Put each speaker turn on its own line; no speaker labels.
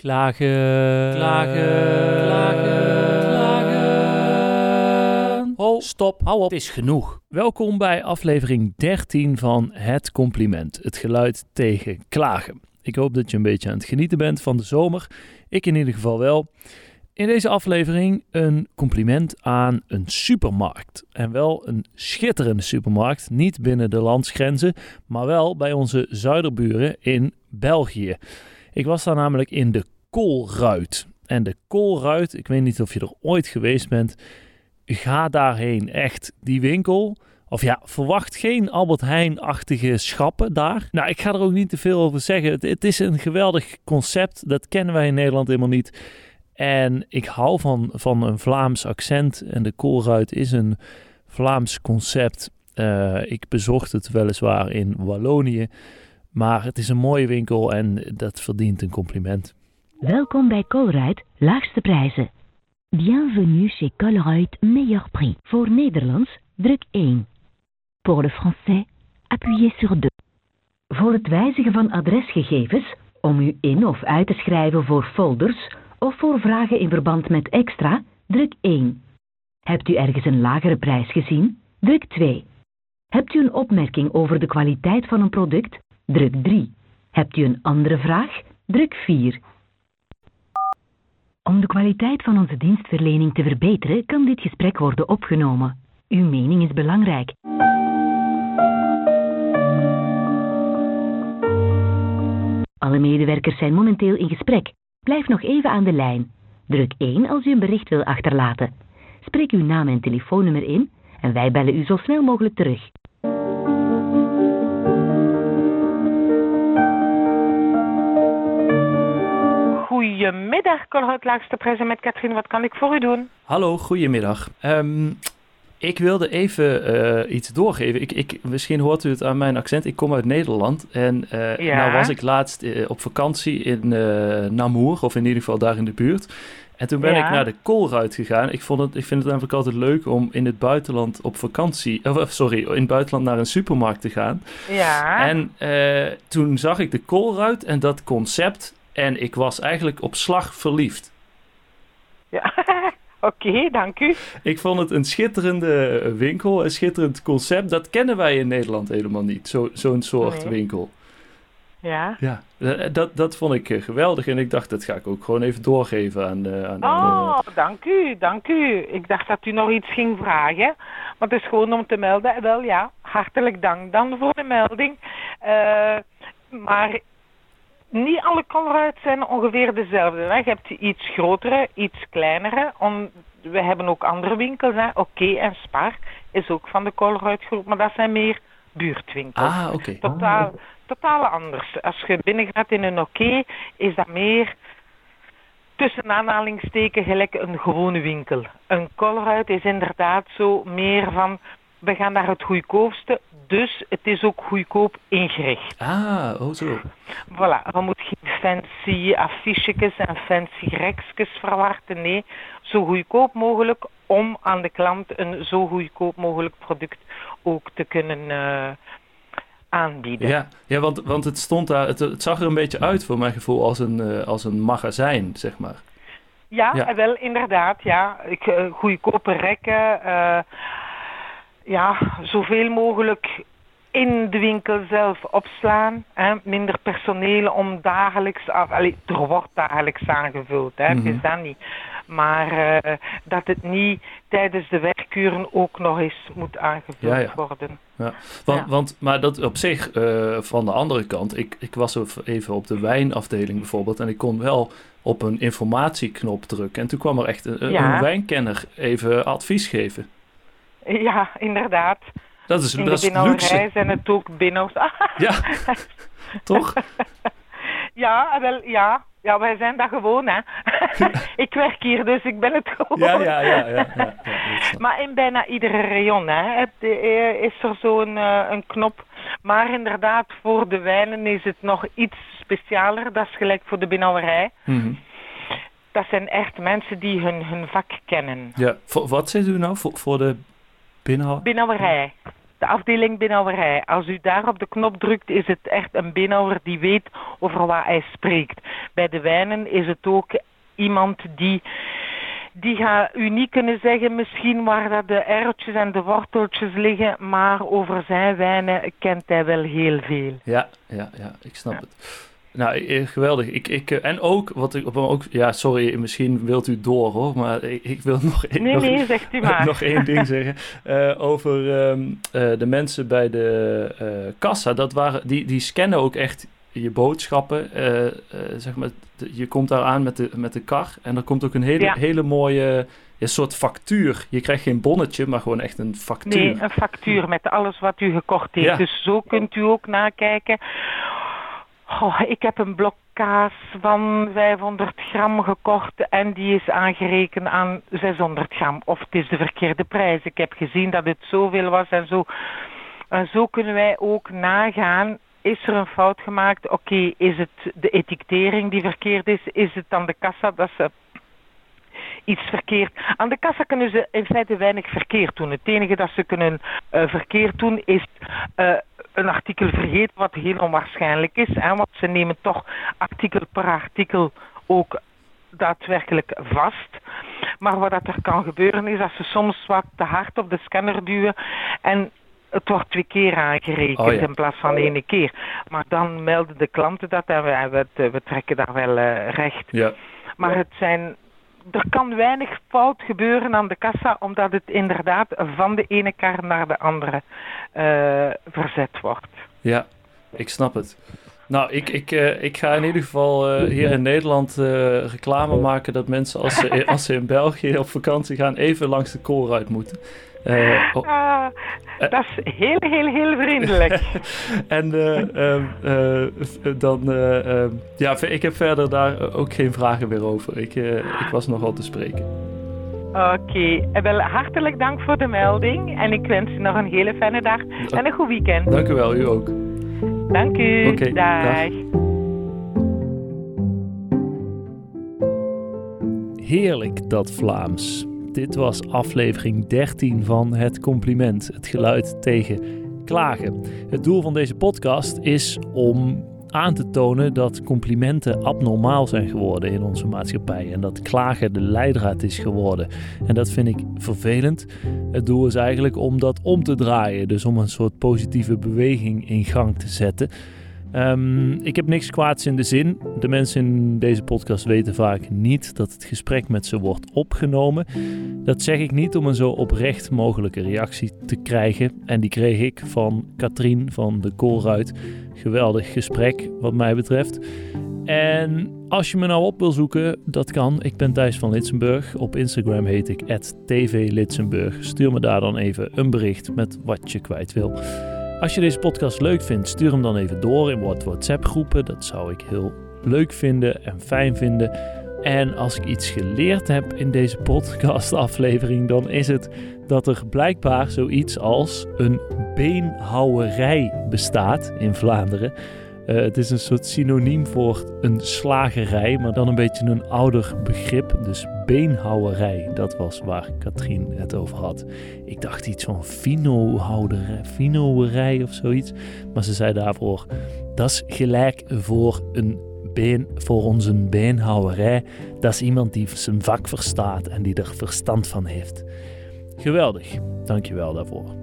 Klagen, klagen, klagen, klagen. Ho, stop, hou op, het is genoeg. Welkom bij aflevering 13 van Het Compliment, het geluid tegen klagen. Ik hoop dat je een beetje aan het genieten bent van de zomer. Ik in ieder geval wel. In deze aflevering een compliment aan een supermarkt. En wel een schitterende supermarkt, niet binnen de landsgrenzen, maar wel bij onze zuiderburen in België. Ik was daar namelijk in de Koolruit. En de Koolruit, ik weet niet of je er ooit geweest bent, ga daarheen. Echt, die winkel. Of ja, verwacht geen Albert Heijn-achtige schappen daar. Nou, ik ga er ook niet te veel over zeggen. Het, is een geweldig concept. Dat kennen wij in Nederland helemaal niet. En ik hou van, van een Vlaams accent. En de Koolruit is een Vlaams concept. Uh, ik bezocht het weliswaar in Wallonië. Maar het is een mooie winkel en dat verdient een compliment.
Welkom bij Colruyt, laagste prijzen. Bienvenue chez Colruyt, meilleur prix. Voor Nederlands, druk 1. Pour le français, appuyez sur 2. Voor het wijzigen van adresgegevens, om u in of uit te schrijven voor folders of voor vragen in verband met extra, druk 1. Hebt u ergens een lagere prijs gezien? Druk 2. Hebt u een opmerking over de kwaliteit van een product? Druk 3. Hebt u een andere vraag? Druk 4. Om de kwaliteit van onze dienstverlening te verbeteren, kan dit gesprek worden opgenomen. Uw mening is belangrijk. Alle medewerkers zijn momenteel in gesprek. Blijf nog even aan de lijn. Druk 1 als u een bericht wil achterlaten. Spreek uw naam en telefoonnummer in en wij bellen u zo snel mogelijk terug.
Goedemiddag, Colruyt Laagste Prijzen met Katrien. Wat kan ik voor u doen?
Hallo, goedemiddag. Um, ik wilde even uh, iets doorgeven. Ik, ik, misschien hoort u het aan mijn accent. Ik kom uit Nederland. En uh, ja. nou was ik laatst uh, op vakantie in Namur, of in ieder geval daar in de buurt. En toen ben ja. ik naar de Koolruit gegaan. Ik, vond het, ik vind het namelijk altijd leuk om in het buitenland op vakantie... Of, sorry, in het buitenland naar een supermarkt te gaan.
Ja.
En toen zag ik de Koolruit en dat concept... En ik was eigenlijk op slag verliefd.
Ja, oké, okay, dank u.
Ik vond het een schitterende winkel, een schitterend concept. Dat kennen wij in Nederland helemaal niet, zo'n zo soort nee. winkel.
Ja.
Ja, dat, dat vond ik geweldig en ik dacht, dat ga ik ook gewoon even doorgeven aan, uh, aan
Oh, dank u, dank u. Ik dacht dat u nog iets ging vragen, maar het is gewoon om te melden. Wel ja, hartelijk dank dan voor de melding. Uh, maar niet alle Colruyt zijn ongeveer dezelfde. Hè. Je hebt iets grotere, iets kleinere. Om, we hebben ook andere winkels. Oké okay en Spar is ook van de Colruyt groep, maar dat zijn meer buurtwinkels.
Ah, oké. Okay.
Totaal, oh. totaal anders. Als je binnen gaat in een oké, okay, is dat meer tussen aanhalingstekens gelijk een gewone winkel. Een Colruyt is inderdaad zo meer van we gaan naar het goedkoopste, dus het is ook goedkoop ingericht.
Ah, oh zo.
Voilà, we moeten geen fancy affiches en fancy rekjes verwachten. Nee, zo goedkoop mogelijk om aan de klant een zo goedkoop mogelijk product ook te kunnen uh, aanbieden.
Ja, ja want, want het stond daar, het, het, zag er een beetje uit voor mijn gevoel als een, uh, als een magazijn, zeg maar.
Ja, ja. wel inderdaad, ja. Ik, uh, goedkope rekken ja, zoveel mogelijk in de winkel zelf opslaan. Hè. Minder personeel om dagelijks... Allee, er wordt dagelijks aangevuld, hè. Mm -hmm. is dat niet. Maar uh, dat het niet tijdens de werkuren ook nog eens moet aangevuld
ja, ja.
worden.
Ja. Want, want, maar dat op zich, uh, van de andere kant... Ik, ik was even op de wijnafdeling bijvoorbeeld... en ik kon wel op een informatieknop drukken. En toen kwam er echt een, een wijnkenner even advies geven.
Ja, inderdaad.
Dat is,
In
dat
de
luxe.
zijn het ook binnen's.
Ja, toch?
ja, wel, ja. Ja, wij zijn dat gewoon, hè. ik werk hier, dus ik ben het gewoon.
Ja, ja, ja. ja, ja, ja
maar in bijna iedere rayon, hè, uh, is er zo'n uh, een knop. Maar inderdaad, voor de wijnen is het nog iets specialer. Dat is gelijk voor de binnenwerij.
Mm -hmm.
Dat zijn echt mensen die hun, hun vak kennen.
Ja, voor, wat zegt u nou voor, voor de
Binnenwerij. de afdeling beenhouwerij. Als u daar op de knop drukt, is het echt een beenhouwer die weet over wat hij spreekt. Bij de wijnen is het ook iemand die die gaat u niet kunnen zeggen misschien waar dat de erwtjes en de worteltjes liggen, maar over zijn wijnen kent hij wel heel veel.
Ja, ja, ja, ik snap het. Nou, eh, geweldig. Ik, ik, eh, en ook, wat ik ook, ja, sorry, misschien wilt u door hoor, maar ik, ik wil nog,
nee,
nog,
nee, zegt u maar.
nog één ding zeggen. Uh, over um, uh, de mensen bij de uh, kassa, dat waren, die, die scannen ook echt je boodschappen. zeg maar, je komt daar aan met de, met de kar en er komt ook een hele, ja. hele mooie ja, soort factuur. Je krijgt geen bonnetje, maar gewoon echt een factuur.
Nee, een factuur met alles wat u gekocht heeft. Ja. Dus zo kunt u ook nakijken Oh, ik heb een blok kaas van 500 gram gekocht en die is aangerekend aan 600 gram. Of het is de verkeerde prijs. Ik heb gezien dat het zoveel was en zo. En zo kunnen wij ook nagaan. Is er een fout gemaakt? Oké, is het de etikettering die verkeerd is? Is het dan de kassa dat ze iets verkeerd. Aan de kassa kunnen ze in feite weinig verkeerd doen. Het enige dat ze kunnen uh, verkeerd doen is uh, een artikel vergeten, wat heel onwaarschijnlijk is. Hè, want ze nemen toch artikel per artikel ook daadwerkelijk vast. Maar wat dat er kan gebeuren is dat ze soms wat te hard op de scanner duwen en het wordt twee keer aangerekend oh, ja. in plaats van één keer. Maar dan melden de klanten dat en we, we, we trekken daar wel uh, recht.
Ja.
Maar het zijn er kan weinig fout gebeuren aan de kassa, omdat het inderdaad van de ene kar naar de andere uh, verzet wordt.
Ja, ik snap het. Nou, ik, ik, uh, ik ga in ieder geval uh, hier in Nederland reclame maken dat mensen als ze, als ze in België op vakantie gaan even langs de koolruit moeten.
Uh, oh. ah, dat is heel, heel, heel vriendelijk.
en uh, dan, ja, ik heb verder daar ook geen vragen meer over. Ik, ik was nogal te spreken.
Oké, okay. wel hartelijk dank voor de melding en ik wens u nog een hele fijne dag en een goed weekend.
Dank u wel, u ook.
Dank u.
Okay,
dag.
dag. Heerlijk dat Vlaams. Dit was aflevering 13 van Het Compliment, het geluid tegen klagen. Het doel van deze podcast is om aan te tonen dat complimenten abnormaal zijn geworden in onze maatschappij en dat klagen de leidraad is geworden. En dat vind ik vervelend. Het doel is eigenlijk om dat om te draaien, dus om een soort positieve beweging in gang te zetten. Um, ik heb niks kwaads in de zin. De mensen in deze podcast weten vaak niet dat het gesprek met ze wordt opgenomen. Dat zeg ik niet om een zo oprecht mogelijke reactie te krijgen. En die kreeg ik van Katrien van de Koolruit. Geweldig gesprek, wat mij betreft. En als je me nou op wil zoeken, dat kan. Ik ben Thijs van Litsenburg. Op Instagram heet ik @tvlitsenburg. Stuur me daar dan even een bericht met wat je kwijt wil. Als je deze podcast leuk vindt, stuur hem dan even door in wat WhatsApp-groepen. Dat zou ik heel leuk vinden en fijn vinden. En als ik iets geleerd heb in deze podcast-aflevering, dan is het dat er blijkbaar zoiets als een beenhouwerij bestaat in Vlaanderen. Uh, het is een soort synoniem voor een slagerij, maar dan een beetje een ouder begrip. Dus beenhouwerij, dat was waar Katrien het over had. Ik dacht iets van finohouderij, of zoiets. Maar ze zei daarvoor, dat is gelijk voor een been, voor onze beenhouwerij. Dat is iemand die zijn vak verstaat en die er verstand van heeft. Geweldig, dankjewel daarvoor.